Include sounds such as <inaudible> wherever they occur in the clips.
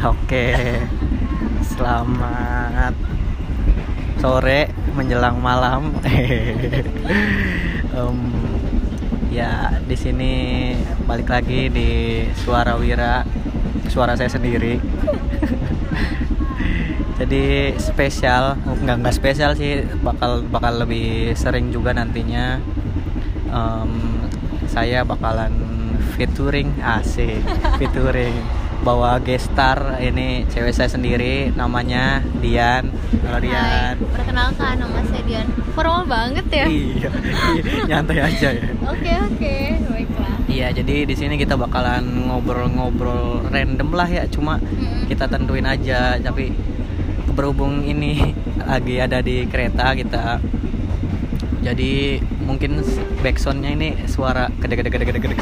Oke, selamat sore menjelang malam. <laughs> Em, ya di sini balik lagi di Suara Wira, suara saya sendiri. <laughs> Jadi spesial, nggak nggak spesial sih, bakal bakal lebih sering juga nantinya. Em, saya bakalan featuring asik, featuring bawa guest star ini cewek saya sendiri namanya Dian. Halo Hai, Dian. perkenalkan nama saya Dian. Formal banget ya. Iya, nyantai <laughs> aja ya. Oke oke, baiklah. Iya, jadi di sini kita bakalan ngobrol-ngobrol random lah ya, cuma Mm-mm. kita tentuin aja. Tapi berhubung ini <laughs> lagi ada di kereta kita, jadi mungkin backsoundnya ini suara gede gede gede gede gede.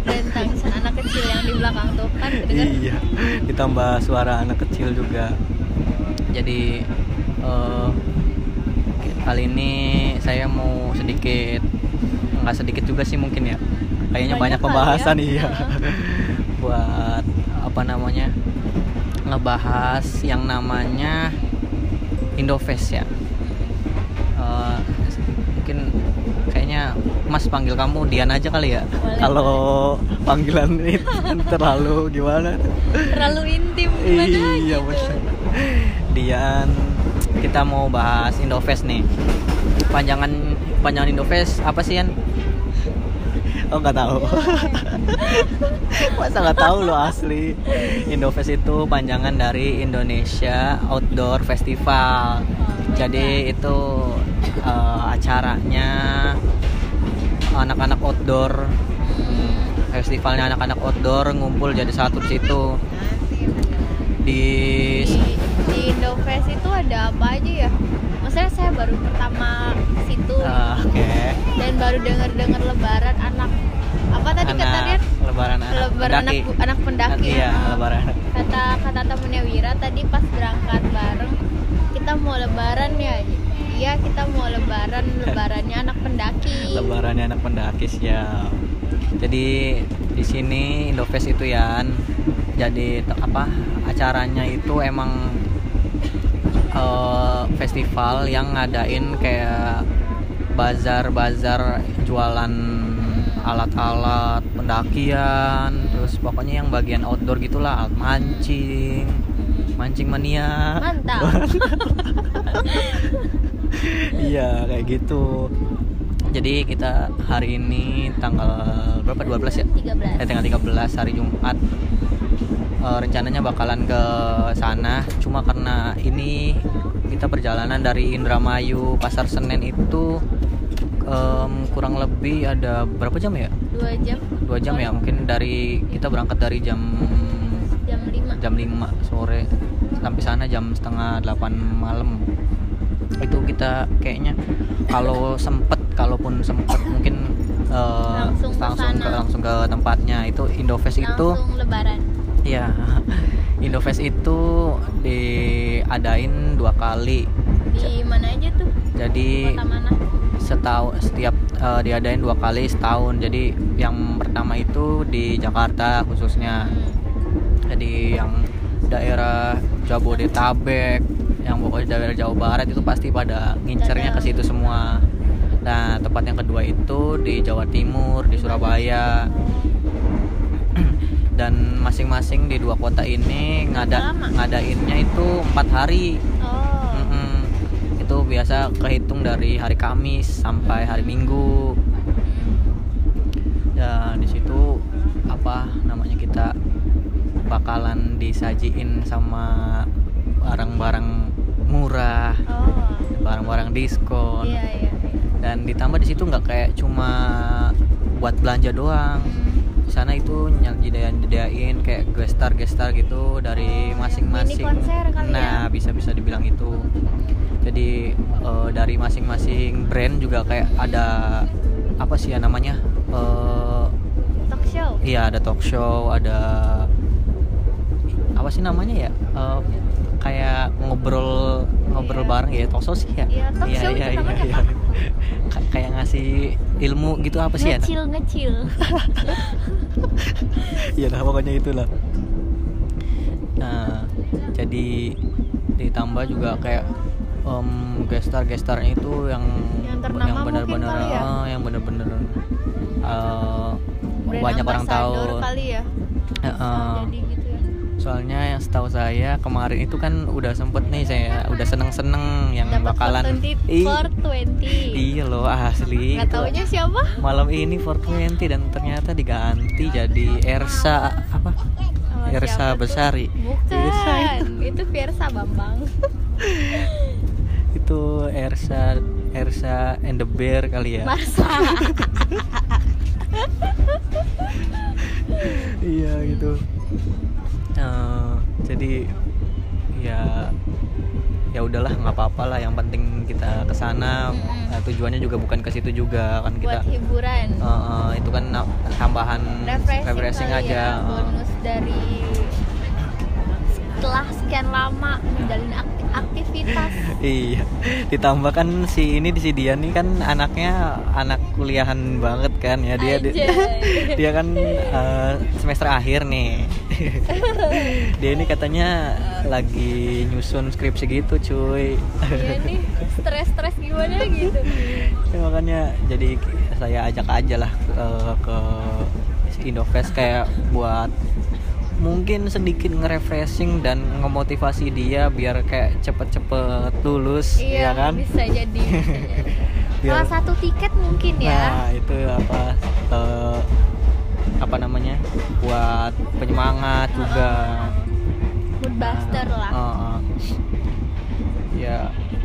Dan anak kecil yang di belakang tuh kan kedengar. iya, ditambah suara anak kecil juga. Jadi eh, kali ini saya mau sedikit nggak sedikit juga sih mungkin ya. Kayaknya Banyak banyak, kali pembahasan ya. iya. <laughs> Buat apa namanya? ngebahas yang namanya Indofest ya. Eh, mungkin kayaknya Mas panggil kamu Dian aja kali ya. Kalau panggilan itu <laughs> terlalu gimana? Terlalu intim iya gitu. Dian, kita mau bahas Indofest nih. Panjangan panjangan Indofest apa sih Yan? <laughs> Oh nggak tahu. <laughs> Masa nggak tahu lo asli. Indofest itu panjangan dari Indonesia Outdoor Festival. Jadi itu eh, acaranya anak-anak outdoor. Hmm, Festivalnya anak-anak outdoor ngumpul jadi satu di situ. Di Di, Indofest itu ada apa aja ya? Maksudnya saya baru pertama ke situ Ah, Oke. dan baru dengar-dengar lebaran anak apa tadi kata Anak Rian? lebaran anak Lebaran anak, pendaki. anak pendaki. Iya, ya. lebaran. kata kata temennya Wira tadi pas berangkat bareng kita mau lebaran ya iya kita mau lebaran lebarannya anak pendaki. Lebarannya anak pendaki siap. Jadi di sini Indofest itu ya jadi apa acaranya itu emang eh, festival yang ngadain kayak bazar-bazar jualan alat-alat pendakian terus pokoknya yang bagian outdoor gitulah alat mancing mancing mania. Mantap <laughs> <laughs> iya kayak gitu. Jadi kita hari ini tanggal berapa? 12 ya? 13 eh, tanggal 13 hari Jumat. Eh, rencananya bakalan ke sana. Cuma karena ini kita perjalanan dari Indramayu Pasar Senen itu em, kurang lebih ada berapa jam ya? Dua jam. Dua jam ya mungkin dari kita berangkat dari jam jam 5 jam 5 sore. Sampai sana jam setengah 8 malam itu kita kayaknya kalau sempet kalaupun sempet mungkin eh, Langsung ke langsung ke langsung ke tempatnya itu Indofest itu lebaran. Ya <laughs> Indofest itu diadain dua kali. Di mana aja tuh? Jadi kota mana? setahun setiap eh, diadain dua kali setahun. Jadi yang pertama itu di Jakarta khususnya. Hmm. jadi yang daerah Jabodetabek yang pokoknya daerah Jawa Barat itu pasti pada ngincernya ke situ semua. Nah tempat yang kedua itu di Jawa Timur di Surabaya. <clears throat> Dan masing-masing di dua kota ini ngada Lama. ngadainnya itu empat hari. Oh. Mm-mm. itu biasa kehitung dari hari Kamis sampai hari Minggu. Ya di situ apa namanya kita bakalan disajiin sama barang-barang murah oh. barang-barang diskon. Iya iya iya. dan ditambah di situ nggak kayak cuma buat belanja doang. Hmm. di sana itu nyediain nyediain kayak gestar gestar gitu dari Oh, masing-masing. kali nah ya? bisa bisa dibilang itu. Jadi eh, dari masing-masing brand juga kayak ada apa sih ya namanya? Eh, talk show? iya ada talk show ada apa sih namanya ya? Eh, kayak ngobrol ngobrol Iya. bareng ya show sih ya Iya, talk show itu namanya apa? Ka- kayak ngasih ilmu gitu apa sih ya ngecil ngecil <laughs> Iya lah pokoknya itulah. nah jadi ditambah juga kayak um, gestar gestarnya itu yang Yang ternama mungkin benar-benar kali ya? ah, yang benar-benar uh, Brand banyak orang tahu kali ya Bisa eh. jadi gitu ya soalnya yang setahu saya kemarin itu kan udah sempet nih saya udah seneng-seneng yang dapat bakalan. 420 Ih, 420 iya loh asli. Nggak taunya siapa? malam ini 420 dan ternyata diganti jadi Ersa apa? Ersa? Besari. Bukan. Ersa itu. Versa Bambang. <laughs> Itu Ersa Ersa and the Bear kali ya. Marsa. <laughs> Iya gitu jadi ya ya udahlah nggak apa-apa lah. Yang penting kita ke sana Mm-mm. Eh, tujuannya juga bukan ke situ juga kan buat kita hiburan. Eh, eh, itu kan tambahan refreshing, refreshing kali aja. ya, bonus dari setelah sekian lama menjalin akti- aktivitas <laughs> Iya, ditambah kan si ini di si Dian nih kan anaknya anak kuliahan banget kan ya dia dia, Anjay. <laughs> dia kan eh, semester akhir nih. <laughs> dia ini katanya lagi nyusun skripsi gitu cuy. iya nih stres-stres gimana gitu Ya, makanya jadi saya ajak aja lah eh, ke Indofest kayak buat mungkin sedikit nge-refreshing dan ngemotivasi dia biar kayak cepet-cepet lulus iya ya kan bisa jadi, bisa jadi. <laughs> Biar- salah satu tiket mungkin ya Nah itu apa eh, apa namanya buat penyemangat juga. mood buster Nah, lah eh, eh. ya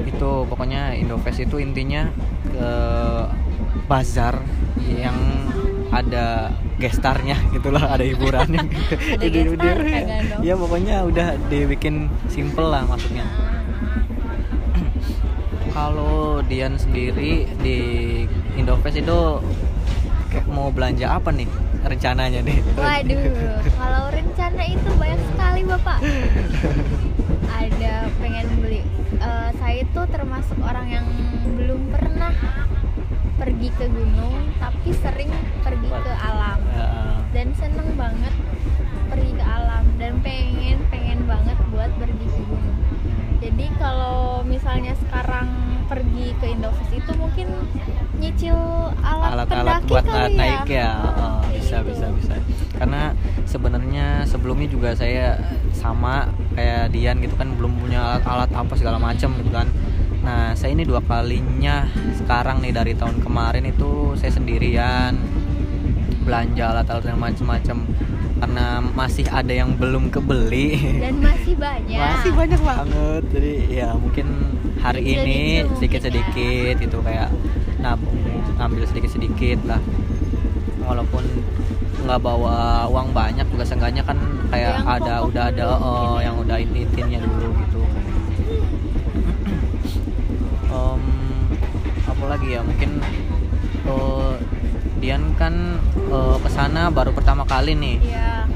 itu pokoknya Indofest itu intinya ke bazar yang ada gestarnya gitulah ada hiburannya <laughs> Ada Jadi gestar, dia- dong? ya pokoknya udah dibikin simple lah maksudnya <clears throat> kalau Dian sendiri di Indofest itu kayak mau belanja apa nih rencananya nih? Waduh, kalau rencana itu banyak sekali bapak. <laughs> Ada pengen beli. Eh, saya itu termasuk orang yang belum pernah pergi ke gunung, tapi sering pergi ke alam Ya, dan seneng banget pergi ke alam dan pengen pengen banget buat pergi ke gunung. Jadi kalau misalnya sekarang pergi ke Indofest itu mungkin nyicil alat, alat-alat pendaki buat kali naik ya, Oh, bisa gitu. bisa bisa. Karena sebenarnya sebelumnya juga saya sama kayak Dian gitu kan belum punya alat-alat apa segala macam gitu kan. Nah saya ini dua kalinya sekarang nih dari tahun kemarin itu saya sendirian belanja alat-alat yang macam-macam karena masih ada yang belum kebeli. dan masih banyak masih banyak banget jadi ya mungkin hari ini mungkin sedikit ya. itu kayak nabung ngambil sedikit sedikit lah walaupun nggak bawa uang banyak juga seenggaknya kan kayak Yang ada udah ada oh, ya. yang udah intinya dulu gitu Em, apa lagi ya mungkin eh, Dian kan eh, ke sana baru pertama kali nih. Ya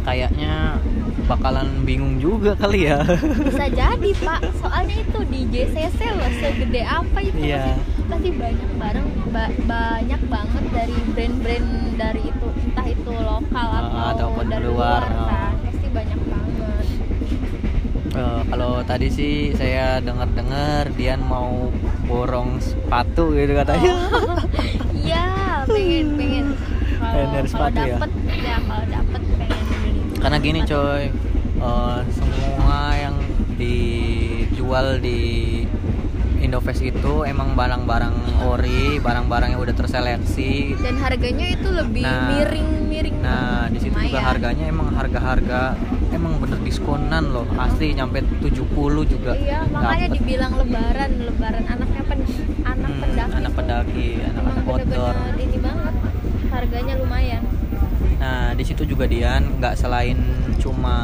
kayaknya bakalan bingung juga kali ya. Bisa jadi pak. Soalnya itu di JCC loh segede apa itu Iya. pasti, pasti banyak bareng ba- banyak banget dari brand-brand dari itu entah itu lokal Ah, atau ataupun dari luar, luar, ah. kan. Pasti banyak banget. Eh, kalau tadi sih saya dengar-dengar Dian mau borong sepatu gitu katanya. Oh, iya pengen pengen Pengen kalau sepatu ya? dapet ya kalau dapet pengen beli Karena gini sepatu. coy, eh, semua yang dijual di Indofest itu emang barang-barang ori, barang-barang yang udah terseleksi. dan harganya itu lebih Nah, miring-miring Nah, di situ juga harganya emang harga-harga emang bener diskonan loh. Asli nyampe 70 juga. Iya, makanya dapet. dibilang lebaran, lebaran anaknya pen, anak Hmm, pendaki. anak pendaki, anak-anak outdoor. ini banget. Harganya lumayan. Nah, di situ juga Dian nggak selain cuma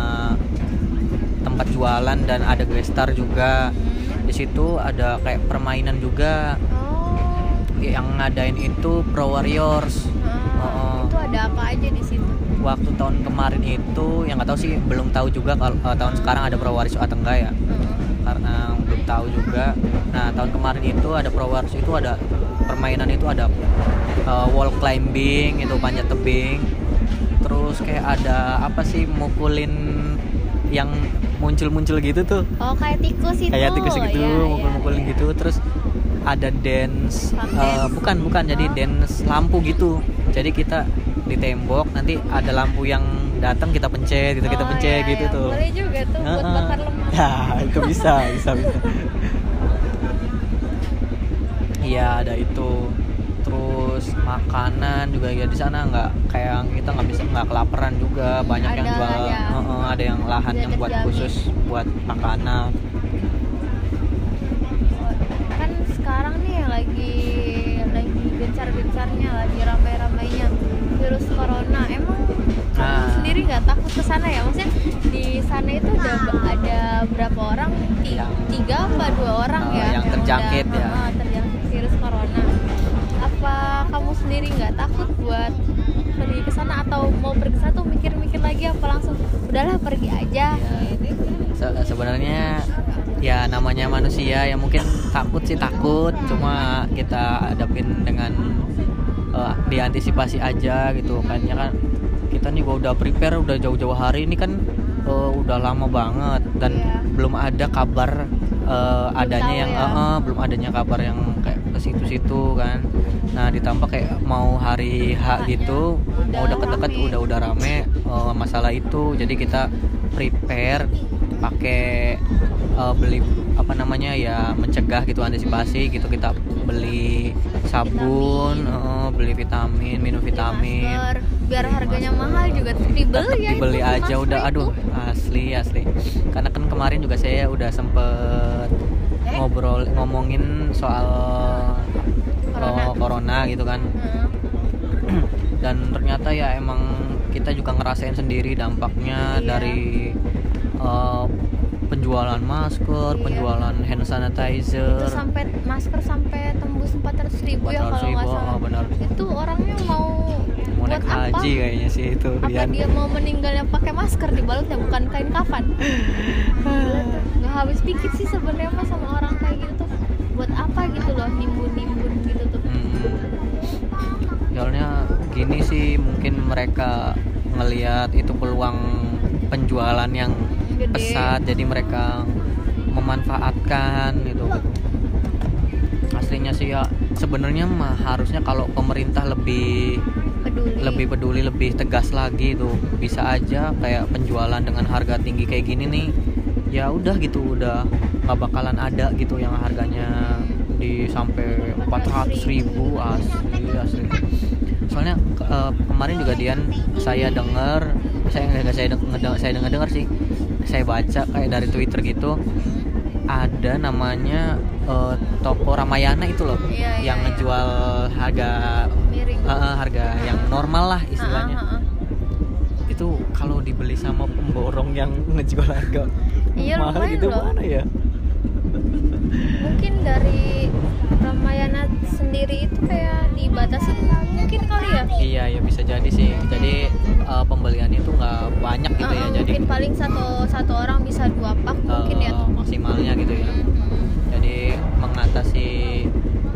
tempat jualan dan ada gestar juga. Hmm. Di situ ada kayak permainan juga Oh. yang ngadain itu Pro Warriors. ah, Oh. Itu ada apa aja di situ? Waktu tahun kemarin itu yang nggak tahu sih belum tahu juga kalau eh, tahun sekarang ada Pro Warriors atau enggak ya. Karena belum tahu juga. Nah, tahun kemarin itu ada Pro Warriors itu ada permainan itu ada eh, wall climbing itu panjat tebing. Terus kayak ada apa sih mukulin yang muncul-muncul gitu tuh oh kayak tikus itu kayak tikus gitu iya, mukul-mukulin iya. gitu terus ada dance eh, dance. bukan bukan jadi Oh. dance lampu gitu jadi kita di tembok nanti ada lampu yang datang kita pencet gitu kita Oh, pencet iya, gitu iya. tuh boleh juga tuh buat Heeh. bakar lemak <laughs> ya itu bisa bisa bisa iya ada itu terus makanan juga ya di sana nggak kayak kita nggak bisa nggak kelaparan juga banyak yang Ada, jual ya. Heeh, ada yang lahan yang buat terjamin. khusus buat makanan kan sekarang nih yang lagi lagi gencar-gencarnya lagi ramai-ramainya virus corona emang kamu Nah. sendiri nggak takut ke sana ya maksudnya di sana itu ada ada berapa orang Ti- Yang- tiga apa dua orang Oh, ya yang terjangkit udah, ya. ah, terjangkit virus corona apa kamu sendiri nggak takut buat pergi ke sana atau mau pergi ke sana tuh mikir-mikir lagi apa langsung udahlah pergi aja Ya. Se- sebenarnya ya namanya manusia ya mungkin takut sih takut cuma kita hadapin dengan diantisipasi aja gitu kan. Ya kan kita nih gua udah prepare udah jauh-jauh hari ini kan eh, udah lama banget dan Iya. belum ada kabar eh, adanya yang ya. eh, eh, belum adanya kabar yang kayak ke situ-situ kan. Nah ditambah kayak mau hari H gitu Udah mau deket-deket udah udah rame eh, masalah itu. Jadi kita prepare pakai eh, beli apa namanya ya mencegah gitu antisipasi gitu kita beli sabun eh, beli vitamin minum vitamin masker biar harganya Masker. mahal juga dibeli ya dibeli aja udah itu. aduh asli asli karena kan kemarin juga saya udah sempet Eh? ngobrol ngomongin soal Corona. eh, corona gitu kan Heeh. dan ternyata ya emang kita juga ngerasain sendiri dampaknya Iya. dari eh, penjualan masker, Iya. penjualan hand sanitizer. itu sampai masker sampai tembus 400 ribu ya 400 kalau nggak salah oh, benar. itu orangnya mau mau buat naik apa haji kayaknya sih itu apa Rian. dia mau meninggalnya pakai masker dibalutnya bukan kain kafan <laughs> nggak habis pikir sih sebenarnya mah sama orang kayak gitu tuh buat apa gitu loh nimbun nimbun gitu tuh Hmm. Soalnya gini sih mungkin mereka ngelihat itu peluang penjualan yang Gede. pesat jadi mereka memanfaatkan gitu gitu. Aslinya sih ya sebenarnya mah harusnya kalau pemerintah lebih peduli lebih peduli lebih tegas lagi tuh bisa aja kayak penjualan dengan harga tinggi kayak gini nih ya udah gitu udah nggak bakalan ada gitu yang harganya di sampai 400 ribu asli asli soalnya ke- eh, kemarin juga Dian saya dengar saya nggak saya dengar saya dengar dengar sih saya baca kayak dari Twitter gitu ada namanya eh, toko Ramayana itu loh Iya, iya, yang iya. ngejual harga miring eh, harga yang normal lah istilahnya Ah, ah, ah. itu kalau dibeli sama pemborong yang <laughs> ngejual harga Iya, mahal gitu loh. mana ya mungkin dari Ramayana sendiri itu kayak dibatasi mungkin kali ya iya ya bisa jadi sih jadi eh, pembelian itu nggak banyak gitu Ah, ya jadi mungkin paling satu satu orang bisa dua pak mungkin eh, ya maksimalnya gitu ya Mhm. jadi mengatasi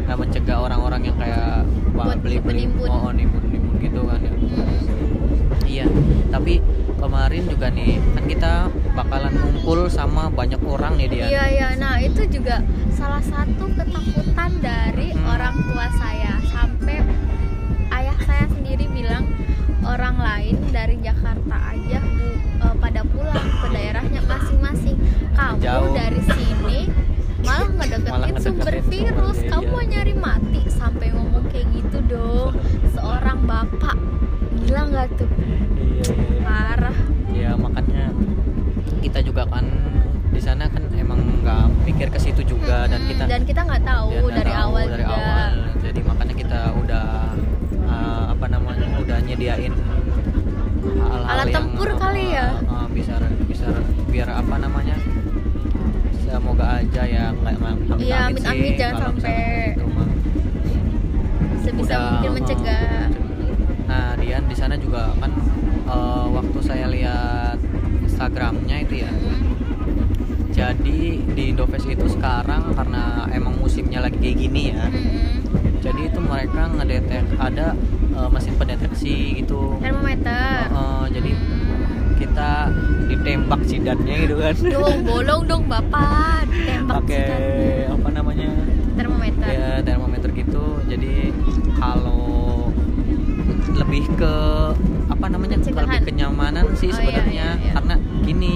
eh, mencegah orang-orang yang kayak Buat beli-beli penimbun. oh nimbun nimbun gitu kan ya Mhm. Iya, tapi kemarin juga nih kan kita bakalan ngumpul sama banyak orang nih dia. Iya iya, nah itu juga salah satu ketakutan dari Hmm. orang tua saya sampai ayah saya sendiri bilang orang lain dari Jakarta aja bu, eh, pada pulang ke daerahnya masing-masing. Kamu Jauh. dari sini malah ngedeketin Malah sumber ngedeketin virus. sumber, iya, Kamu mau nyari mati sampai ngomong kayak gitu dong. <laughs> Seorang bapak gila nggak tuh? Nggak pikir ke situ juga dan Mm-mm, kita dan kita nggak tahu dan nggak dari tahu awal dari juga. awal. Jadi makanya kita udah uh, apa namanya udah nyediain hal-hal Alat yang, tempur kali ya? uh, uh, bisa bisa biar apa namanya semoga aja ya nggak amit-amit Iya, sih, amit-amit jangan kalau misalnya sampai gitu sebisa Udah, mungkin uh, mencegah. Nah, Dian di sana juga kan uh, waktu saya lihat Instagramnya itu ya. Hmm. Jadi di Indofest itu sekarang karena emang musimnya lagi kayak gini ya. Mm-mm. Jadi itu mereka ngedetek ada uh, mesin pendeteksi gitu. termometer Uh, uh, jadi kita di tembak cidatnya gitu kan dong <laughs> bolong dong bapak tembak pakai apa namanya termometer ya termometer gitu jadi kalau lebih ke apa namanya Pencegahan. lebih kenyamanan sih Oh, iya, sebenarnya iya, iya. karena gini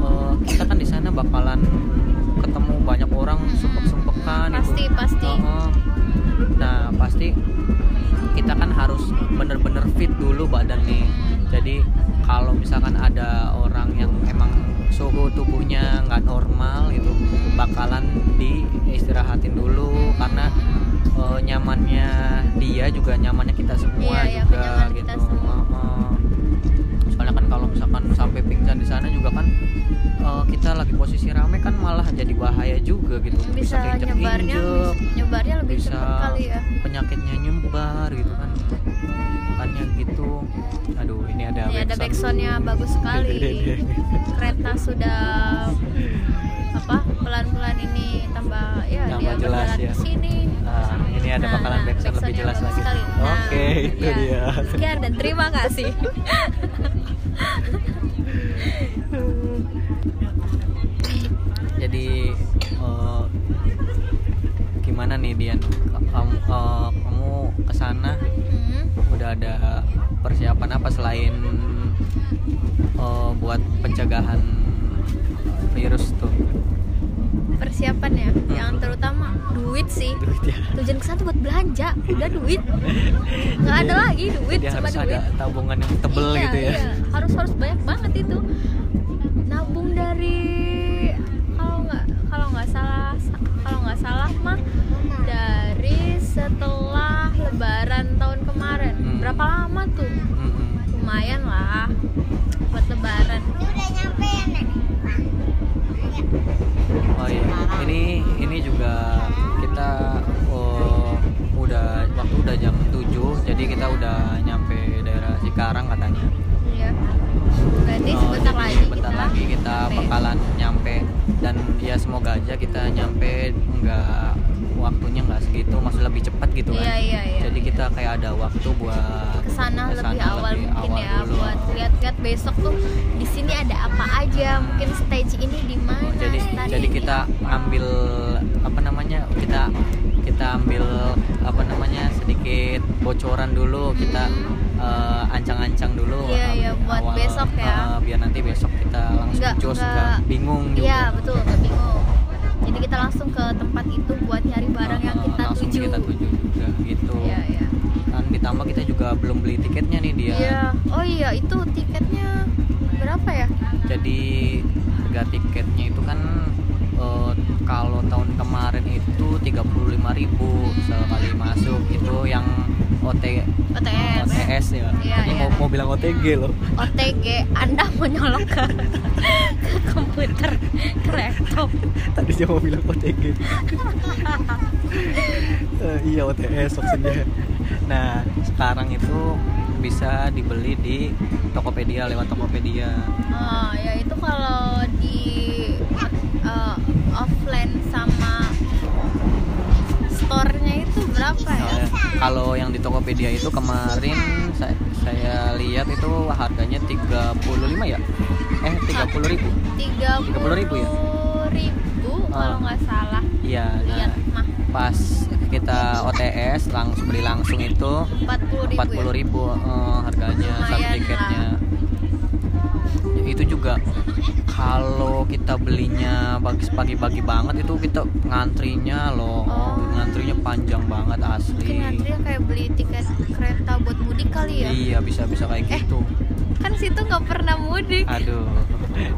eh, kita kan di sana bakalan ketemu banyak orang Mm-mm. sumpek-sumpekan pasti itu. pasti Heeh. nah pasti kita kan harus bener-bener fit dulu badan nih jadi kalau misalkan ada orang yang emang suhu tubuhnya nggak normal gitu bakalan diistirahatin dulu karena eh, nyamannya dia juga nyamannya kita semua Iya, iya, juga kenyaman gitu kita semua. Soalnya kan kalau misalkan sampai pingsan di sana juga kan eh, kita lagi posisi rame kan malah jadi bahaya juga gitu. Bisa nyebarnya keinjek-injek, nyebarnya lebih bisa kali ya. penyakitnya nyebar gitu kan. Makanya gitu. Aduh ini ada ini ada backsoundnya bagus sekali. <laughs> Kereta sudah apa pelan-pelan ini tambah ya Tambah dia jelas ya. sini. Ah, ini ada Nah, bakalan nah, backsound lebih jelas lagi. sekali. Nah, oke itu ya. dia. Sekian dan terima kasih <laughs> udah ada persiapan apa selain eh, buat pencegahan virus tuh? Persiapannya yang terutama duit sih. Duit ya. Tujuan ke sana tuh buat belanja. Udah duit. <laughs> Nggak ada lagi duit Jadi cuma harus duit. ada tabungan yang tebel Iya, gitu ya. iya. harus harus banyak banget itu lumayan lah buat lebaran. Oh iya, ini ini juga kita oh, udah waktu udah jam 7 jadi kita udah nyampe daerah Cikarang katanya. iya. Berarti Oh, sebentar lagi bentar kita lagi kita bakalan nyampe. Dan ya semoga aja kita nyampe nggak waktunya nggak segitu, maksud lebih cepat gitu kan. iya iya iya Jadi kita kayak ada waktu buat ke sana lebih ke sana awal lebih mungkin awal ya dulu. buat lihat-lihat besok tuh di sini ada apa aja mungkin stage ini di mana Oh, jadi stand jadi ini kita ambil apa namanya kita kita ambil apa namanya sedikit bocoran dulu kita eh, ancang-ancang dulu Iya, iya, buat besok ya. eh, biar nanti besok kita langsung Nggak- jos nggak- bingung juga Iya betul nggak bingung. Jadi kita langsung ke tempat itu buat nyari barang yang Eh, kita langsung tuju. kita tuju juga gitu Iya iya. kan ditambah kita juga belum beli tiketnya nih dia Iya. Oh iya itu tiketnya berapa ya? jadi harga tiketnya itu kan eh, kalau tahun kemarin itu 35.000 sekali masuk itu yang OT OTS. OTS ya Iya, tadi iya. mau, mau bilang OTG loh OTG. Anda mau nyolok ke, ke komputer, ke laptop. tadi dia mau bilang OTG <laughs> Eh, iya OTS maksudnya nah sekarang itu bisa dibeli di Tokopedia lewat Tokopedia Oh ya itu kalau di uh, offline sama store-nya itu berapa ya? Kalau yang di Tokopedia itu kemarin saya, saya lihat itu harganya 35 ya eh 30 ribu Tiga 30.000 ya? ribu kalau Ah. nggak salah iya nah, lihat mah pas kita OTS langsung beli langsung itu empat puluh ribu. empat puluh ribu eh, harganya satu Lumayan tiketnya Ya, itu juga kalau kita belinya pagi pagi-pagi banget itu kita ngantrinya loh Oh. ngantrinya panjang banget Mungkin asli ngantrinya kayak beli tiket kereta buat mudik kali ya? iya bisa bisa kayak Eh. gitu Kan situ nggak pernah mudik. aduh ya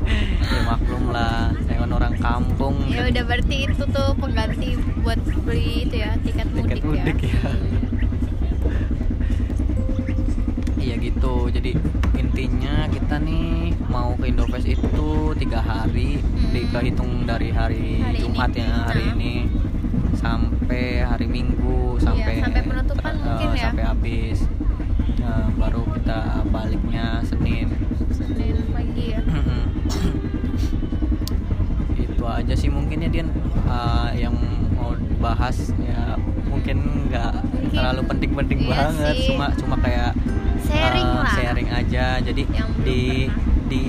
maklum lah saya kan orang kampung Ya udah berarti itu tuh pengganti buat beli itu ya tiket mudik, tiket mudik ya. ya iya gitu jadi intinya kita nih mau ke Indofest itu tiga hari Hmm. dihitung dari hari, Hari Jumat ini. ya hari Nah. ini sampai hari Minggu sampai sampai penutupan eh, mungkin ya. sampai habis Nah, baru kita baliknya Senin Senin pagi ya. itu aja sih mungkin ya Dian eh, yang mau bahas ya mungkin nggak terlalu penting-penting iya banget sih. cuma cuma kayak Sharing eh, lah. sharing aja. Jadi Yang di pernah. di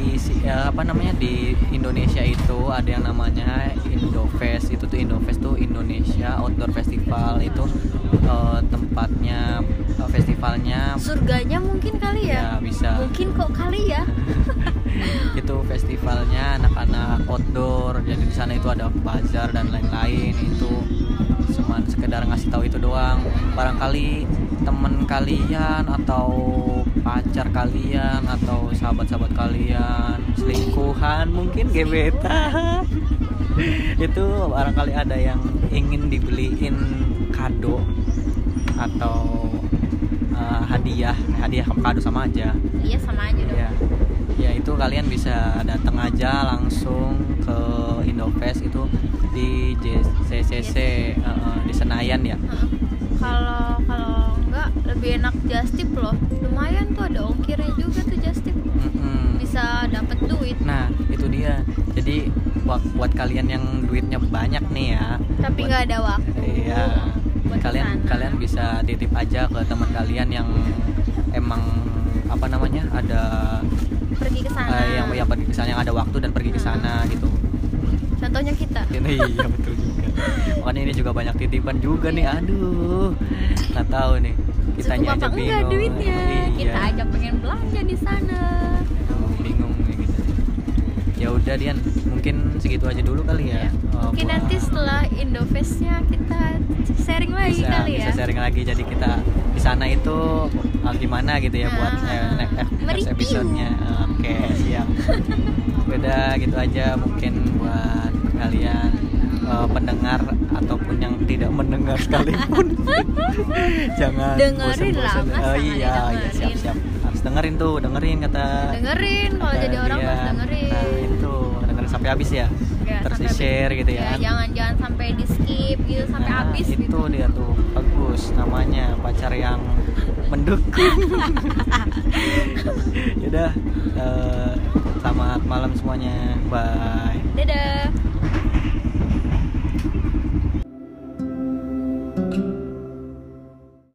ya, apa namanya di Indonesia itu ada yang namanya Indofest. Itu tuh Indofest tuh Indonesia Outdoor Festival. Itu eh, tempatnya eh, festivalnya. Surganya mungkin kali ya, ya bisa. Mungkin kok kali ya? <laughs> Itu festivalnya anak-anak outdoor. Jadi di sana itu ada bazar dan lain-lain. Itu cuman sekedar ngasih tahu itu doang. Barangkali temen kalian atau pacar kalian atau sahabat-sahabat kalian selingkuhan mungkin gebetan. <laughs> Itu barangkali ada yang ingin dibeliin kado atau eh, hadiah. Hadiah kado sama aja. Iya sama aja dong. Ya ya itu kalian bisa datang aja langsung ke Indofest itu di JCCC eh, di Senayan ya? Kalau kalau enggak lebih enak justip loh. Lumayan tuh ada ongkirnya juga tuh justip Mm-mm. bisa dapat duit. Nah itu dia. Jadi buat, buat kalian yang duitnya banyak nih ya. Tapi nggak ada waktu iya. buat kalian ke sana. kalian bisa titip aja ke teman kalian yang emang apa namanya ada pergi ke sana. eh, yang yang pergi ke sana yang ada waktu dan pergi ke sana gitu contohnya kita. <laughs> Ini iya betul juga. Makanya ini juga banyak titipan juga nih aduh. Nggak tahu nih cukup aja apa enggak bingung. duitnya? Iya. kita aja pengen belanja di sana. Bingung nih gitu. Ya udah Dian mungkin segitu aja dulu kali ya. Oh, mungkin buat- nanti setelah Indofestnya kita sharing lagi bisa kali bisa ya sharing lagi. Jadi kita di sana itu ah, gimana gitu ya buat Ah, eh, next, next episode-nya oke siap. <laughs> Udah gitu aja mungkin buat kalian eh, pendengar ataupun yang tidak mendengar sekalipun. <laughs> Jangan Dengerin lah, nggak iya iya siap siap harus dengerin tuh dengerin kata dengerin kalau jadi orang dia. harus dengerin. Nah itu dengerin sampai habis ya. Ya, terus di share gitu ya, ya jangan jangan sampai di skip gitu sampai Nah, habis itu gitu. dia tuh bagus. Namanya pacar yang mendukung <laughs> <laughs> yaudah eh, selamat malam semuanya. Bye. Dadah